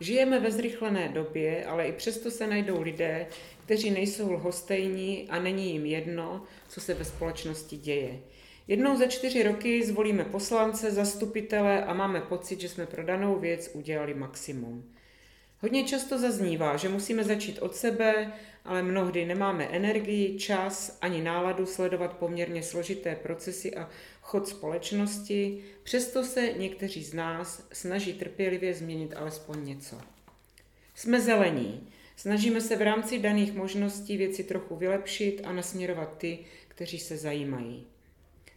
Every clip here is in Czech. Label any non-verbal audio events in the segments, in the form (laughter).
Žijeme ve zrychlené době, ale i přesto se najdou lidé, kteří nejsou lhostejní a není jim jedno, co se ve společnosti děje. Jednou za čtyři roky zvolíme poslance, zastupitele a máme pocit, že jsme pro danou věc udělali maximum. Hodně často zaznívá, že musíme začít od sebe, ale mnohdy nemáme energii, čas ani náladu sledovat poměrně složité procesy a chod společnosti, přesto se někteří z nás snaží trpělivě změnit alespoň něco. Jsme zelení, snažíme se v rámci daných možností věci trochu vylepšit a nasměrovat ty, kteří se zajímají.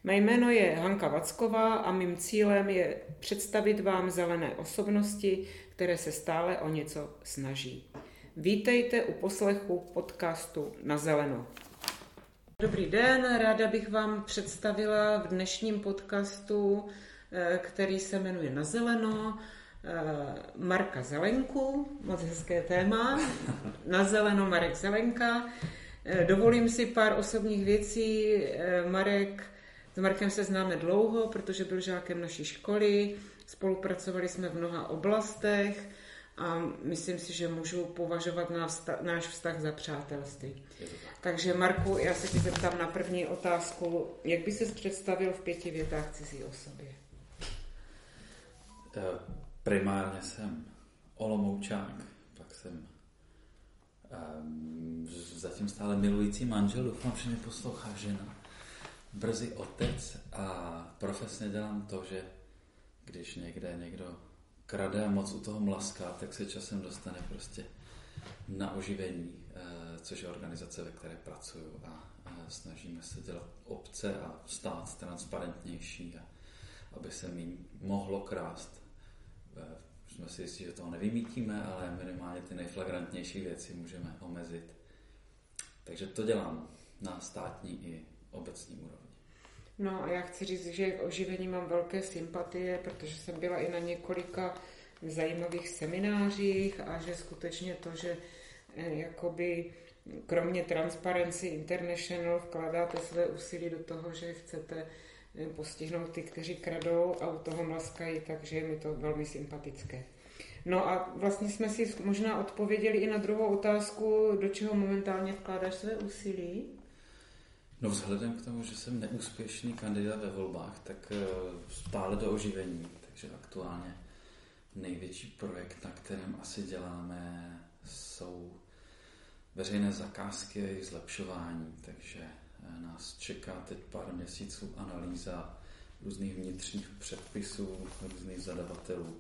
Mé jméno je Hanka Vacková a mým cílem je představit vám zelené osobnosti, které se stále o něco snaží. Vítejte u poslechu podcastu Na zeleno. Dobrý den, ráda bych vám představila v dnešním podcastu, eh, který se jmenuje Na zeleno, eh, Marka Zelenku, moc hezké téma, Na zeleno Marek Zelenka. Eh, dovolím si pár osobních věcí. Marek, s Markem se známe dlouho, protože byl žákem naší školy, spolupracovali jsme v mnoha oblastech, a myslím si, že můžu považovat náš vztah za přátelství. Takže Marku, já se ti zeptám na první otázku. Jak by ses představil v pěti větách cizí o sobě? Eh, primárně jsem Olomoučák, pak jsem um, zatím stále milující manžel, doufám, že mě poslouchá žena, brzy otec a profesně dělám to, že když někde někdo krade a moc u toho mlaská, tak se časem dostane prostě na oživení, eh, což je organizace, ve které pracuju a snažíme se dělat obce a stát transparentnější, a aby se mi mohlo krást. Eh, jsme si jistí, že toho nevymítíme, ale minimálně ty nejflagrantnější věci můžeme omezit. Takže to dělám na státní i obecní úrovni. No a já chci říct, že k oživení mám velké sympatie, protože jsem byla i na několika zajímavých seminářích a že skutečně to, že eh, jakoby kromě Transparency International vkládáte své úsilí do toho, že chcete eh, postihnout ty, kteří kradou a u toho mlaskají, takže je mi to velmi sympatické. No a vlastně jsme si možná odpověděli i na druhou otázku, do čeho momentálně vkládáš své úsilí? No vzhledem k tomu, že jsem neúspěšný kandidát ve volbách, tak eh, stále do oživení, takže aktuálně největší projekt, na kterém asi děláme, jsou veřejné zakázky a jejich zlepšování, takže eh, nás čeká teď pár měsíců analýza různých vnitřních předpisů, různých zadavatelů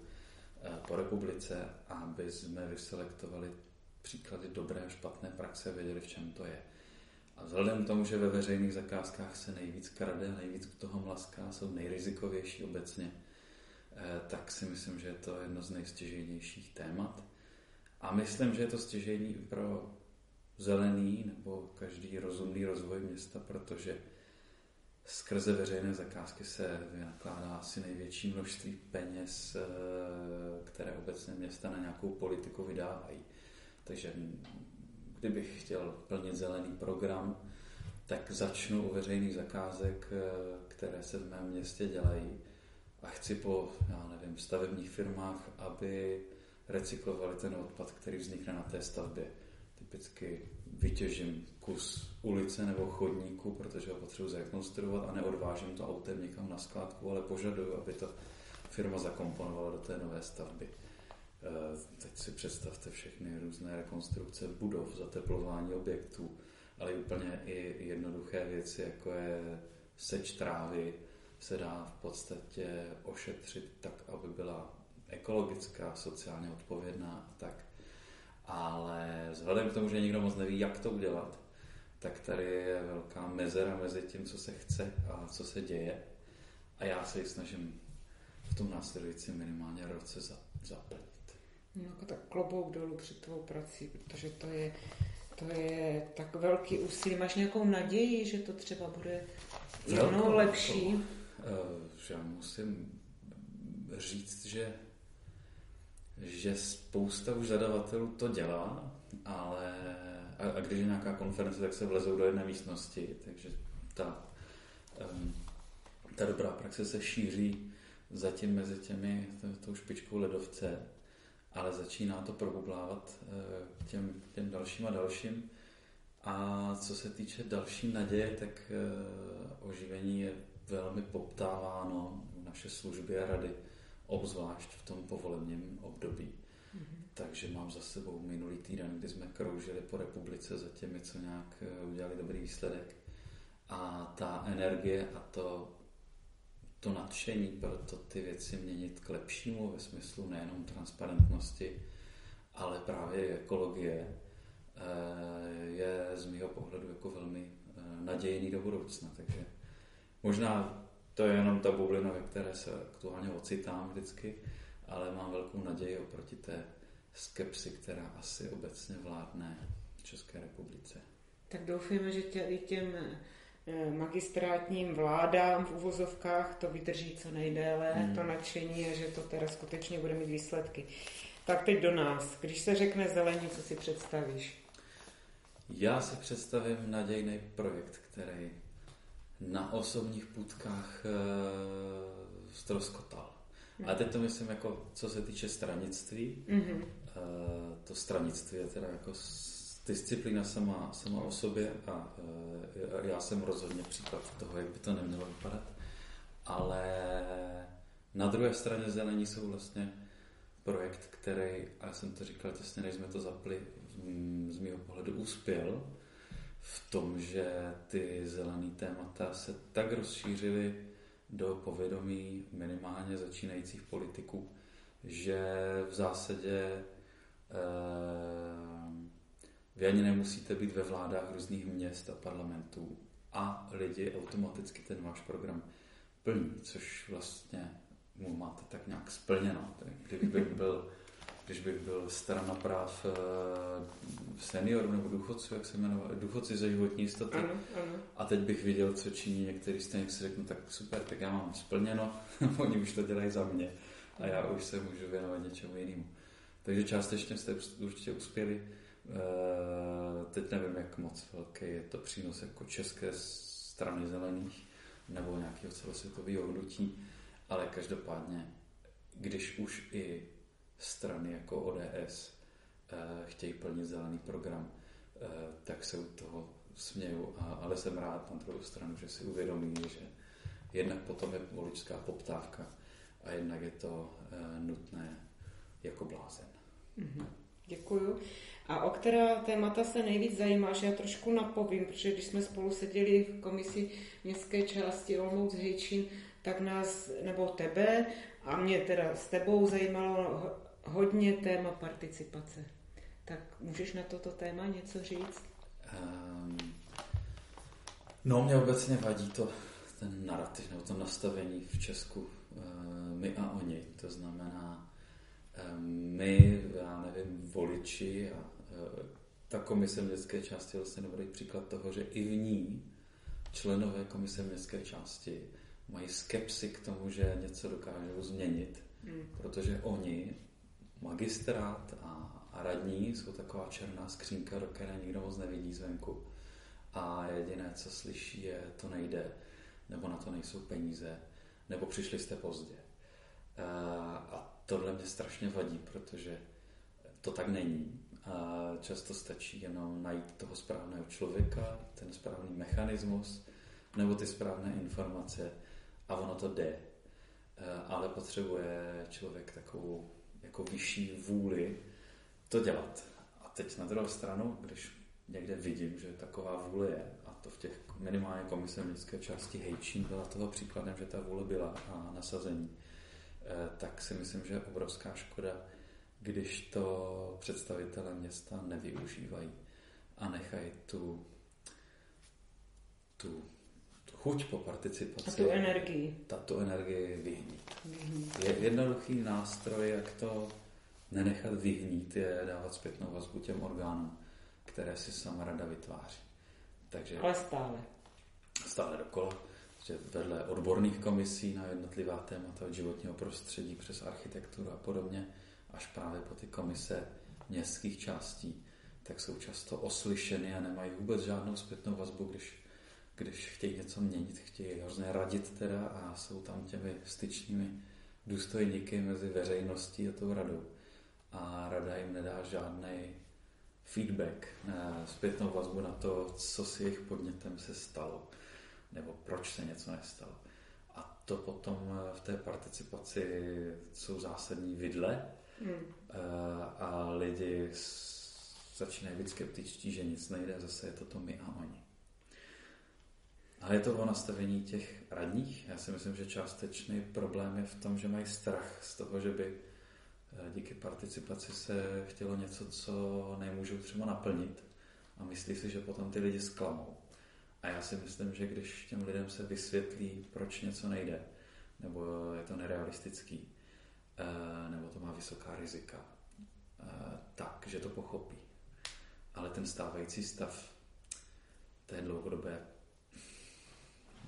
eh, po republice, aby jsme vyselektovali příklady dobré a špatné praxe a věděli, v čem to je. A vzhledem k tomu, že ve veřejných zakázkách se nejvíc krade, nejvíc k toho mlaská, jsou nejrizikovější obecně, eh, tak si myslím, že je to jedno z nejstěžejnějších témat. A myslím, že je to stěžejní pro zelený nebo každý rozumný rozvoj města, protože skrze veřejné zakázky se vynakládá asi největší množství peněz, eh, které obecně města na nějakou politiku vydávají. Takže kdybych chtěl plnit zelený program, tak začnu u veřejných zakázek, eh, které se v mém městě dělají a chci po, já nevím, stavebních firmách, aby recyklovali ten odpad, který vznikne na té stavbě. Typicky vytěžím kus ulice nebo chodníku, protože ho potřebuji zrekonstruovat a neodvážím to autem někam na skládku, ale požaduju, aby to firma zakomponovala do té nové stavby. Eh, teď si představte všechny různé rekonstrukce budov, zateplování objektů, ale úplně i jednoduché věci, jako je seč trávy, se dá v podstatě ošetřit tak, aby byla ekologická, sociálně odpovědná a tak. Ale vzhledem k tomu, že nikdo moc neví, jak to udělat, tak tady je velká mezera mezi tím, co se chce a co se děje. A já se ji snažím v tom následujícím minimálně roce zaplnit. No, jako tak klobouk dolů před tvou prací, protože to je, to je tak velký úsilí. Máš nějakou naději, že to třeba bude jednou lepší? To, uh, že musím říct, že že spousta už zadavatelů to dělá, ale a, a když je nějaká konference, tak se vlezou do jedné místnosti, takže ta, ta dobrá praxe se šíří zatím mezi těmi tou špičkou ledovce ale začíná to probublávat eh, těm, těm dalším a dalším. A co se týče další naděje, tak eh, oživení je velmi poptáváno v naše služby a rady, obzvlášť v tom povolebním období. Mm-hmm. Takže mám za sebou minulý týden, kdy jsme kroužili po republice za těmi, co nějak eh, udělali dobrý výsledek. A ta energie a to, to nadšení pro to ty věci měnit k lepšímu ve smyslu nejenom transparentnosti, ale právě ekologie, eh, je z mého pohledu jako velmi eh, nadějný do budoucna. Takže možná to je jenom ta bublina, ve které se aktuálně ocitám vždycky, ale mám velkou naději oproti té skepsi, která asi obecně vládne v České republice. Tak doufujeme, že tě, i těm magistrátním vládám v uvozovkách to vydrží co nejdéle, hmm. to nadšení a že to teda skutečně bude mít výsledky. Tak teď do nás. Když se řekne zelení, co si představíš? Já si představím nadějný projekt, který na osobních půdkách e, eh, stroskotal. Hmm. Ale teď to myslím jako, co se týče stranictví. Mm-hmm. E, to stranictví je teda jako disciplína sama, sama o sobě a e, já jsem rozhodně příklad toho, jak by to nemělo vypadat. Ale na druhé straně zelení jsou vlastně projekt, který, a já jsem to říkal těsně, než jsme to zapli, z mého pohledu uspěl v tom, že ty zelené témata se tak rozšířily do povědomí minimálně začínajících politiků, že v zásadě eh, vy ani nemusíte být ve vládách různých měst a parlamentů a lidi automaticky ten váš program plní, což vlastně mu máte tak nějak splněno. Kdybych byl, když bych byl strana práv eh, seniorů nebo důchodců, jak se jmenuje, důchodci za životní jistoty, ano, ano. a teď bych viděl, co činí některý z těch, si řeknu, tak super, tak já mám splněno, (laughs) oni už to dělají za mě a já už se můžu věnovat něčemu jinému. Takže částečně jste určitě uspěli. Eh, teď nevím, jak moc velký je to přínos jako české strany zelených nebo nějakého celosvětového hnutí ale každopádně, když už i strany jako ODS eh, chtějí plnit zelený program, eh, tak se u toho směju, a, ale jsem rád na druhou stranu, že si uvědomí, že jednak potom je voličská poptávka a jednak je to nutné jako blázen. Mm-hmm. Děkuju. A o která témata se nejvíc zajímáš? Já trošku napovím, protože když jsme spolu seděli v komisi městské části Olmouc Hejčín, tak nás, nebo tebe, a mě teda s tebou zajímalo hodně téma participace. Tak můžeš na toto téma něco říct? Um, no, mě obecně vadí to, ten narrativ nebo to nastavení v Česku uh, my a oni. To znamená, um, my, já nevím, voliči a ta komise městské části je vlastně dobrý příklad toho, že i v ní členové komise městské části mají skepsy k tomu, že něco dokážou změnit, hmm. protože oni, magistrát a, a radní, jsou taková černá skřínka, do které nikdo moc nevidí zvenku. A jediné, co slyší, je, to nejde, nebo na to nejsou peníze, nebo přišli jste pozdě. A, a tohle mě strašně vadí, protože to tak není. A často stačí jenom najít toho správného člověka, ten správný mechanismus, nebo ty správné informace a ono to jde. Eh, ale potřebuje člověk takovou jako vyšší vůli to dělat. A teď na druhou stranu, když někde vidím, že taková vůle je, a to v těch minimálně komise městské části Hejčín byla toho příkladem, že ta vůle byla a nasazení, eh, tak si myslím, že je obrovská škoda, když to představitelé města nevyužívají a nechají tu, tu chuť po participaci. A tu energii. Tato energie vyhnít. vyhnít. Je jednoduchý nástroj, jak to nenechat vyhnít, je dávat zpětnou vazbu těm orgánům, které si sama rada vytváří. Takže Ale stále. Stále dokola. Že vedle odborných komisí na jednotlivá témata od životního prostředí přes architekturu a podobně, až právě po ty komise městských částí, tak jsou často oslyšeny a nemají vůbec žádnou zpětnou vazbu, když když chtějí něco měnit, chtějí hrozně radit teda a jsou tam těmi styčními důstojníky mezi veřejností a tou radou. a rada jim nedá žádný feedback, eh, zpětnou vazbu na to, co s jejich podnětem se stalo, nebo proč se něco nestalo. A to potom v té participaci jsou zásadní vidle hmm. a lidi začínají být skeptičtí, že nic nejde, zase je to to my a oni. Ale je to o nastavení těch radních. Já si myslím, že částečný problém je v tom, že mají strach z toho, že by eh, díky participaci se chtělo něco, co nemůžou třeba naplnit a myslí si, že potom ty lidi zklamou. A já si myslím, že když těm lidem se vysvětlí, proč něco nejde, nebo je to nerealistický, eh, nebo to má vysoká rizika, eh, tak, že to pochopí. Ale ten stávající stav té dlouhodobé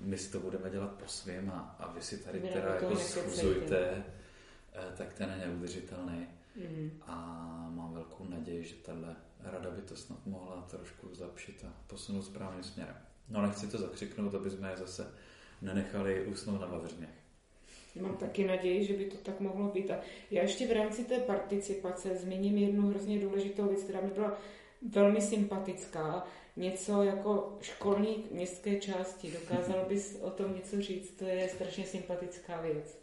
my si to budeme dělat po svém a, a vy si tady teda jako schuzujte, eh, tak ten je neudržitelný. Mm. A mám velkou naději, že tahle rada by to snad mohla trošku zlepšit a posunout správným směrem. No nechci to zakřiknout, aby jsme je zase nenechali usnout na vavřněch. Mám taky naději, že by to tak mohlo být. A já ještě v rámci té participace zmíním jednu hrozně důležitou věc, která mi byla velmi sympatická něco jako školní městské části. Dokázal (laughs) bys o tom něco říct? To je strašně sympatická věc.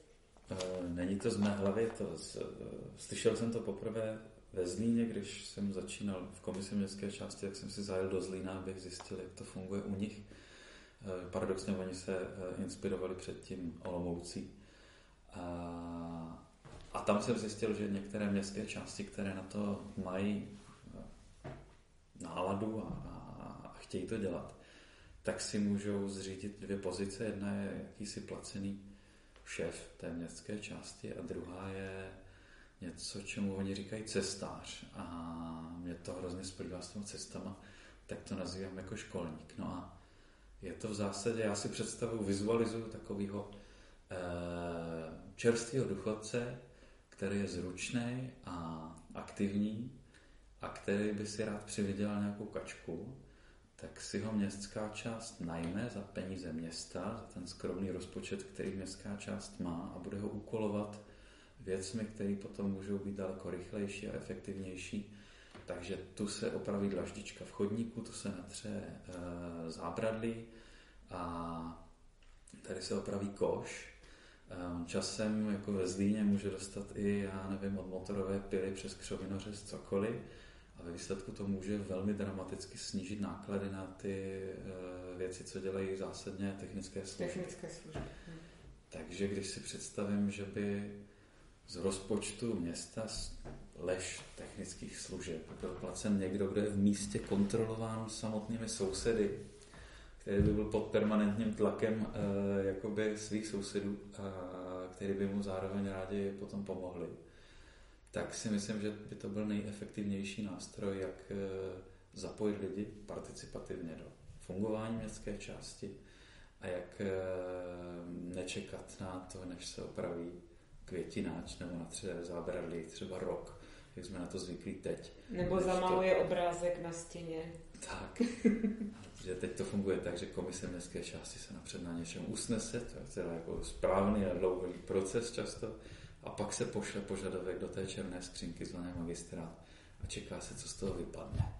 Eh, není to z mé hlavy, to z, eh, slyšel jsem to poprvé ve Zlíně, když jsem začínal v komisi městské části, tak jsem si zajel do Zlína, abych zjistil, jak to funguje u nich. Eh, paradoxně oni se inspirovali předtím Olomoucí. A, a tam jsem zjistil, že některé městské části, které na to mají náladu a, chtějí to dělat, tak si můžou zřídit dvě pozice. Jedna je jakýsi placený šéf té městské části a druhá je něco, čemu oni říkají cestář. A mě to hrozně splývá s těmi cestama, tak to nazývám jako školník. No a je to v zásadě, já si představuji, vizualizuju takového e, čerstvého důchodce, který je zručný a aktivní a který by si rád přivydělal nějakou kačku tak si ho městská část najme za peníze města, za ten skromný rozpočet, který městská část má a bude ho úkolovat věcmi, které potom můžou být daleko rychlejší a efektivnější. Takže tu se opraví dlaždička v chodníku, tu se natře e, zábradlí a tady se opraví koš. E, časem jako ve Zlíně může dostat i, já nevím, od motorové pily přes křovinořez cokoliv a ve výsledku to může velmi dramaticky snížit náklady na ty uh, věci, co dělají zásadně technické služby. Technické služby. Hmm. Takže když si představím, že by z rozpočtu města lež technických služeb byl placen někdo, kdo je v místě kontrolován samotnými sousedy, který by byl pod permanentním tlakem uh, jakoby svých sousedů, a který by mu zároveň rádi potom pomohli tak si myslím, že by to byl nejefektivnější nástroj, jak eh, zapojit lidi participativně do fungování městské části a jak eh, nečekat na to, než se opraví květináč nebo na třeba zábradlí třeba rok, jak jsme na to zvyklí teď. Nebo zamaluje to... obrázek na stěně. Tak, (laughs) že teď to funguje tak, že komise městské části se napřed na něčem usnese, to je teda jako správný a dlouhý proces často, a pak se pošle požadavek do té černé skřínky zvané magistrát a čeká se, co z toho vypadne.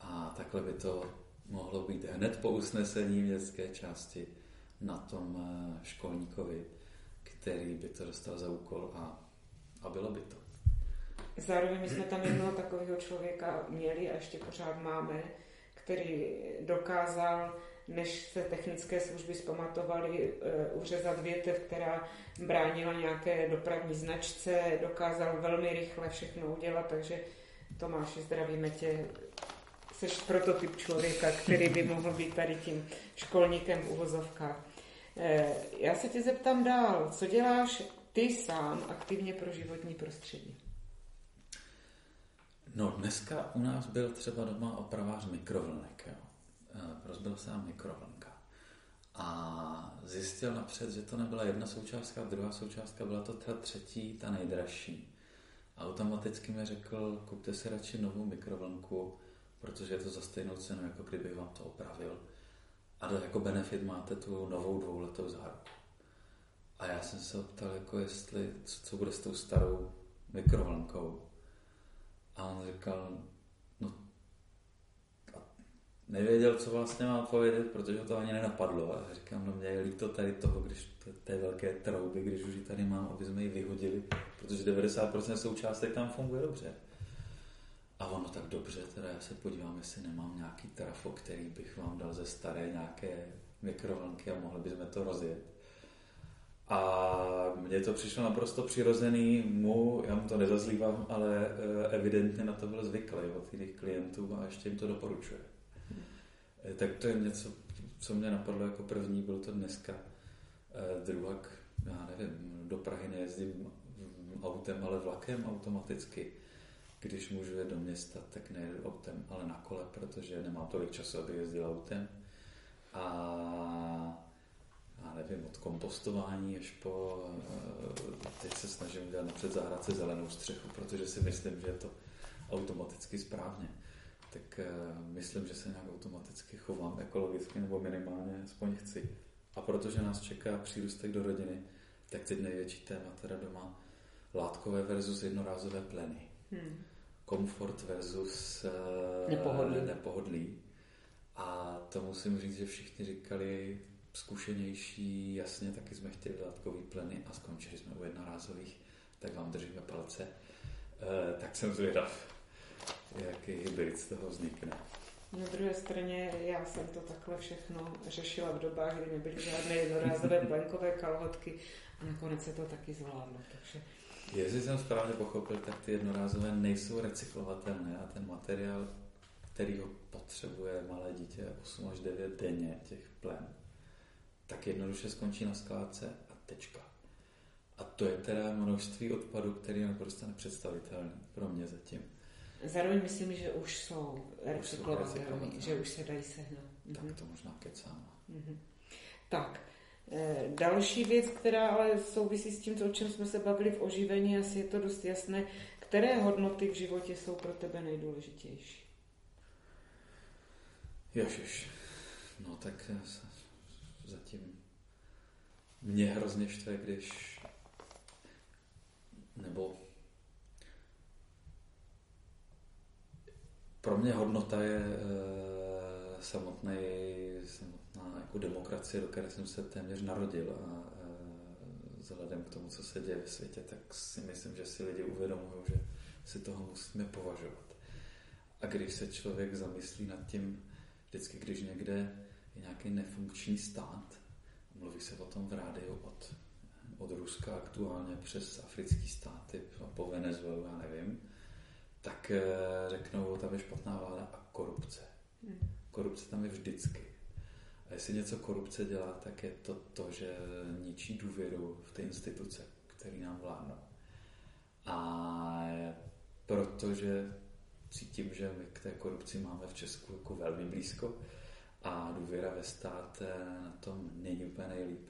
A takhle by to mohlo být hned po usnesení městské části na tom eh, školníkovi, který by to dostal za úkol a, a bylo by to. Zároveň my jsme tam jednoho takového člověka měli a ještě pořád máme, který dokázal než se technické služby zpamatovaly, eh, uřezat větev, která bránila nějaké dopravní značce, dokázal velmi rychle všechno udělat, takže Tomáši, zdravíme tě, jsi prototyp člověka, který by mohl být tady tím školníkem v uvozovkách. Eh, já se tě zeptám dál, co děláš ty sám aktivně pro životní prostředí? No, dneska u nás byl třeba doma opravář mikrovlnek. Jo. Eh, rozbil se nám mikrovlnka. A zjistil napřed, že to nebyla jedna součástka, druhá součástka byla to ta třetí, ta nejdražší. Automaticky mi řekl, kupte si radši novou mikrovlnku, protože je to za stejnou cenu, jako kdyby vám to opravil. A jako benefit máte tu novou dvouletou záruku. A já jsem se optal, jako jestli, co, co bude s tou starou mikrovlnkou. A on říkal, no nevěděl, co vlastně má odpovědět, protože to ani nenapadlo. A říkám, no mě je líto tady toho, když té velké trouby, když už ji tady mám, aby jsme ji vyhodili, protože 90% součástek tam funguje dobře. A ono tak dobře, teda já se podívám, jestli nemám nějaký trafo, který bych vám dal ze staré nějaké mikrovlnky a mohli bychom to rozjet. A mně to přišlo naprosto přirozený mu, já mu to nezazlívám, ale eh, evidentně na to byl zvyklý od jiných klientů a ještě jim to doporučuje. Hmm. Tak to je něco, co mě napadlo jako první, bylo to dneska. Eh, druhak, já nevím, do Prahy nejezdím autem, ale vlakem automaticky. Když můžu jít do města, tak nejedu autem, ale na kole, protože nemám tolik času, aby jezdil autem. A já nevím, od kompostování až po... Eh, teď se snažím udělat na předzahrádce zelenou střechu, protože si myslím, že je to automaticky správně. Tak uh, myslím, že se nějak automaticky chovám ekologicky, nebo minimálně aspoň chci. A protože nás čeká přírůstek do rodiny, tak teď největší téma teda doma látkové versus jednorázové pleny. Hmm. Komfort versus uh, nepohodlí. nepohodlí. A to musím říct, že všichni říkali, zkušenější, jasně, taky jsme chtěli látkový pleny a skončili jsme u jednorázových, tak vám držíme palce. E, tak jsem zvědav, jaký hybrid z toho vznikne. Na druhé straně já jsem to takhle všechno řešila v dobách, kdy nebyly žádné jednorázové (laughs) plenkové kalhotky a nakonec se to taky zvládlo. Takže... Jestli jsem správně pochopil, tak ty jednorázové nejsou recyklovatelné a ten materiál, který ho potřebuje malé dítě 8 až 9 denně, těch plen, tak jednoduše skončí na skládce a tečka. A to je teda množství odpadu, který je naprosto nepředstavitelný pro mě zatím. Zároveň myslím, že už jsou recyklovatelné, že už se dají sehnat. Tak mhm. to možná kecám. Mm-hmm. Tak, e, další věc, která ale souvisí s tím, o čem jsme se bavili v oživení, asi je to dost jasné, které hodnoty v životě jsou pro tebe nejdůležitější? Ježiš, no tak zatím mě hrozně štve, když nebo pro mě hodnota je e, samotný, samotná jako demokracie, do které jsem se téměř narodil a e, vzhledem k tomu, co se děje v světě, tak si myslím, že si lidi uvědomují, že si toho musíme považovat. A když se člověk zamyslí nad tím, vždycky, když někde je nějaký nefunkční stát. Mluví se o tom v rádiu od, od Ruska aktuálně přes africký státy po Venezuelu, já nevím, tak eh, řeknou, tam je špatná vláda a korupce. Hmm. Korupce tam je vždycky. A jestli něco korupce dělá, tak je to to, že ničí důvěru v ty instituce, které nám vládnou. A protože cítím, že my k té korupci máme v Česku jako velmi blízko, a důvěra ve stát eh, na tom není úplně nejlíp,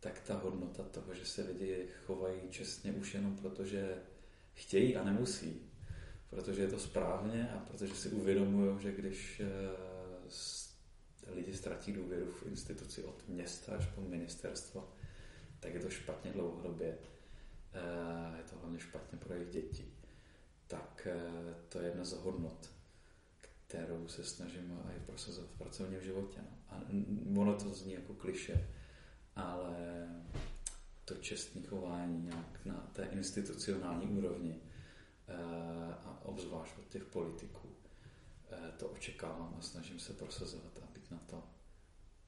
tak ta hodnota toho, že se lidi chovají čestně už jenom proto, že chtějí a nemusí, protože je to správně a protože si uvědomují, že když eh, lidi ztratí důvěru v instituci od města až po ministerstvo, tak je to špatně dlouhodobě. Eh, je to hlavně špatně pro jejich děti. Tak to je jedna z hodnot kterou se snažím i prosazovat v pracovním životě. No. A ono to zní jako kliše, ale to čestné chování nějak na té institucionální úrovni eh, a obzvlášť od těch politiků, eh, to očekávám a snažím se prosazovat a být na to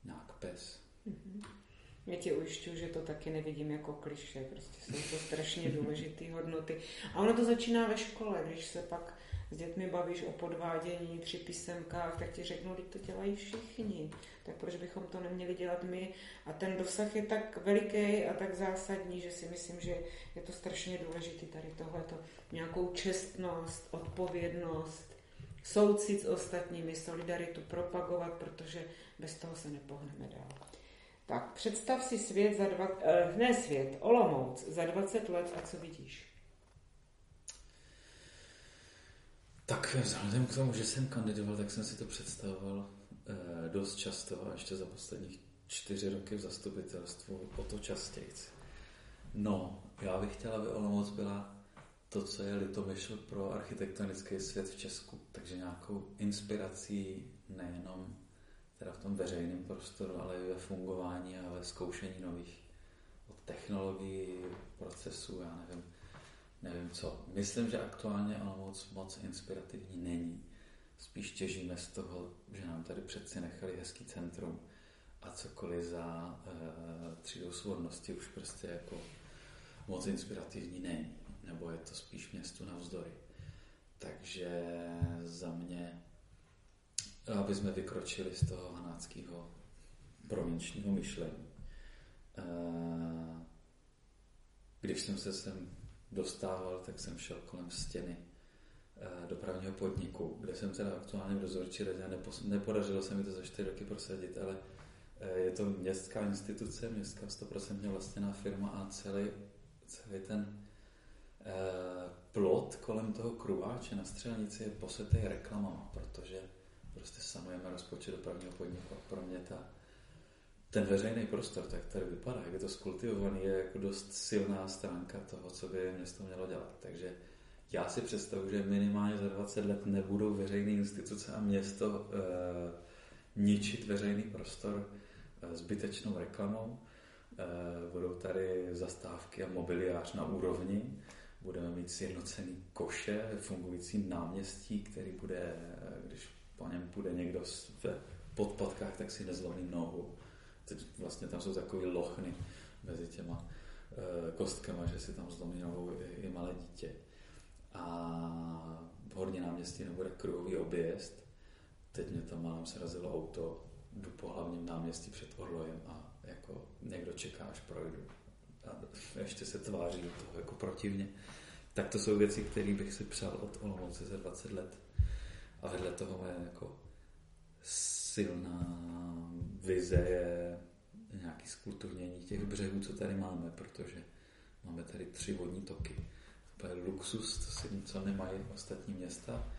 nějak pes. Mm-hmm. Já tě ujišťuju, že to taky nevidím jako kliše, prostě jsou to strašně důležité hodnoty. A ono to začíná ve škole, když se pak s dětmi bavíš o podvádění při písemkách, tak ti řeknu, že to dělají všichni. Tak proč bychom to neměli dělat my? A ten dosah je tak veliký a tak zásadní, že si myslím, že je to strašně důležité tady tohleto. Nějakou čestnost, odpovědnost, soucit s ostatními, solidaritu propagovat, protože bez toho se nepohneme dál. Tak, představ si svět za dva, eh, ne svět, Olomouc za 20 let a co vidíš? Tak vzhledem k tomu, že jsem kandidoval, tak jsem si to představoval eh, dost často a ještě za posledních čtyři roky v zastupitelstvu o to častěji. No, já bych chtěla, aby Olomouc byla to, co je litomyšl pro architektonický svět v Česku. Takže nějakou inspirací nejenom teda v tom veřejném prostoru, ale i ve fungování a ve zkoušení nových od technologií, procesů, já nevím, nevím co. Myslím, že aktuálně ale moc, moc inspirativní není. Spíš těžíme z toho, že nám tady přeci nechali hezký centrum a cokoliv za e, třídou svodnosti už prostě jako moc inspirativní není. Nebo je to spíš městu navzdory. Takže za mě, aby jsme vykročili z toho hanáckého provinčního myšlení. E, když jsem se sem dostával, tak jsem šel kolem stěny Eh, dopravního podniku, kde jsem teda aktuálně v dozorčí radě nepodařilo se mi to za čtyři roky prosadit, ale eh, je to městská instituce, městská 100% vlastněná firma a celý, celý ten eh, plot kolem toho kruváče na střelnici je posetý reklamama, protože prostě sanujeme rozpočet dopravního podniku a pro mě ta, ten veřejný prostor, tak tady vypadá, jak je to skultivovaný, je jako dost silná stránka toho, co by město mělo dělat. Takže já si představuji, že minimálně za 20 let nebudou veřejné instituce a město e, ničit veřejný prostor e, zbytečnou reklamou. E, budou tady zastávky a mobiliář na úrovni. Budeme mít sjednocený koše, fungující náměstí, který bude, když po něm půjde někdo v podpadkách, tak si nezlomí nohu. Teď vlastně tam jsou takové lochny mezi těma kostkama, že si tam zlomí nohu i, i malé dítě a v Horní náměstí nebude kruhový objezd. Teď mě tam málem srazilo auto, jdu po hlavním náměstí před Orlojem a jako někdo čeká, až projdu. A ještě se tváří toho jako protivně. Tak to jsou věci, které bych si přál od Olomouce za 20 let. A vedle toho je jako silná vize je nějaký skulturnění těch břehů, co tady máme, protože máme tady tři vodní toky to je luxus, to si co nemají ostatní města.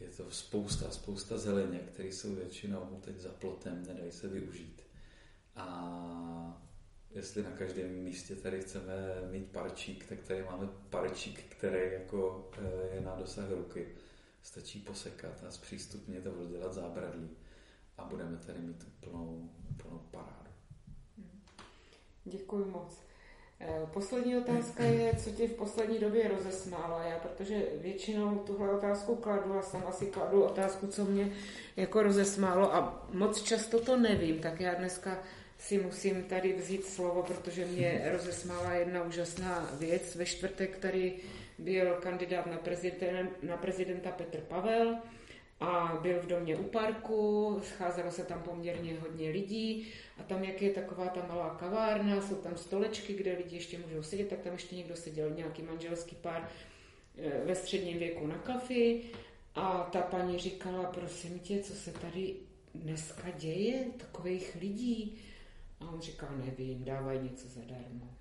Je to spousta, spousta zeleně, které jsou většinou teď za plotem, nedají se využít. A jestli na každém místě tady chceme mít parčík, tak tady máme parčík, který jako eh, je na dosah ruky. Stačí posekat a zpřístupně to dělat zábradlí a budeme tady mít úplnou, úplnou parádu. Děkuji moc. Eh, poslední otázka je, co tě v poslední době rozesmálo. Já, protože většinou tuhle otázku kladu a jsem asi kladu otázku, co mě jako rozesmálo a moc často to nevím, tak já dneska si musím tady vzít slovo, protože mě (laughs) rozesmála jedna úžasná věc. Ve čtvrtek tady byl kandidát na prezidenta, na prezidenta Petr Pavel a byl v domě u parku, scházelo se tam poměrně hodně lidí a tam, jak je taková ta malá kavárna, jsou tam stolečky, kde lidi ještě můžou sedět, tak tam ještě někdo seděl, nějaký manželský pár eh, ve středním věku na kafy a ta paní říkala, prosím tě, co se tady dneska děje, takových lidí. A on říkal, nevím, dávají něco zadarmo.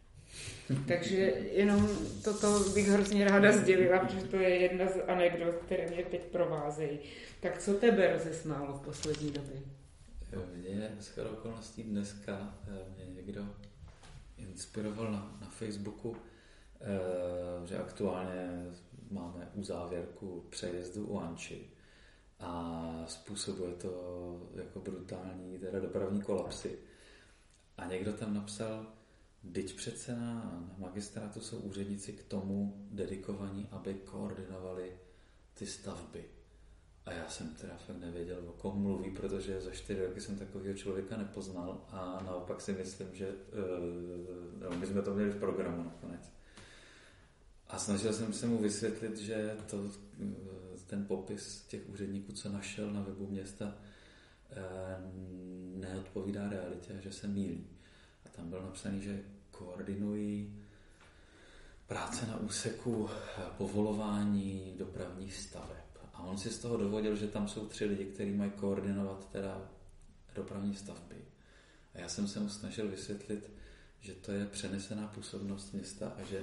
Takže jenom toto bych hrozně ráda sdělila, protože to je jedna z anekdot, které mě teď provázejí. Tak co tebe rozesmálo v poslední době? Mě z okolností dneska eh, mě někdo inspiroval na, na Facebooku, eh, že aktuálně máme uzávěrku přejezdu u Anči a způsobuje to jako brutální teda dopravní kolapsy. A někdo tam napsal, Teď přece na, magistrátu jsou úředníci k tomu dedikovaní, aby koordinovali ty stavby. A já jsem teda fakt nevěděl, o kom mluví, protože za čtyři roky jsem takového člověka nepoznal a naopak si myslím, že uh, my jsme to měli v programu nakonec. A snažil jsem se mu vysvětlit, že to, uh, ten popis těch úředníků, co našel na webu města, uh, neodpovídá realitě že se mílí. A tam bylo napsané, že koordinují práce na úseku povolování dopravních staveb. A on si z toho dovodil, že tam jsou tři lidi, kteří mají koordinovat teda dopravní stavby. A já jsem se mu snažil vysvětlit, že to je přenesená působnost města a že,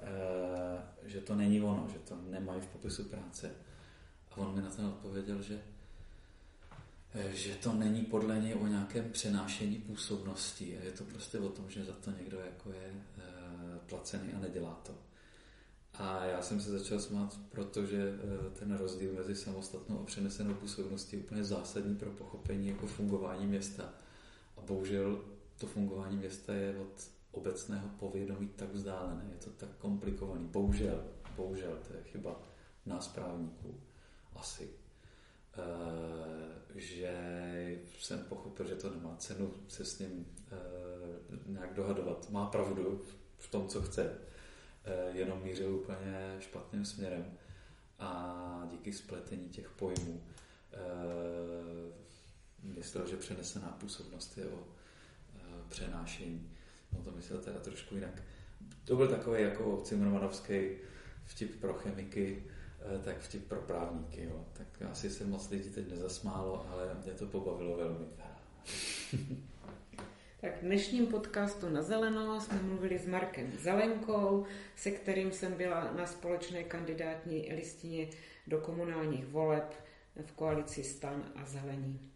e, že to není ono, že to nemají v popisu práce. A on mi na to odpověděl, že že to není podle něj o nějakém přenášení působnosti. Je to prostě o tom, že za to někdo jako je eh, placený a nedělá to. A já jsem se začal smát, protože eh, ten rozdíl mezi samostatnou a přenesenou působností je úplně zásadní pro pochopení jako fungování města. A bohužel to fungování města je od obecného povědomí tak vzdálené, je to tak komplikovaný. Bohužel, bohužel, to je chyba nás právníků, asi. E, že jsem pochopil, že to nemá cenu se s ním e, nějak dohadovat. Má pravdu v tom, co chce, e, jenom mířil úplně špatným směrem a díky spletení těch pojmů myslel, že přenesená působnost je o přenášení. No to myslel teda trošku jinak. To byl takový jako Cimrmanovský vtip pro chemiky, eh, tak vtip pro právníky. Jo. Tak asi se moc lidí teď nezasmálo, ale mě to pobavilo velmi. (laughs) Tak v dnešním podcastu na Zeleno jsme mluvili s Markem Zelenkou, se kterým jsem byla na společné kandidátní listině do komunálních voleb v koalici Stan a Zelení.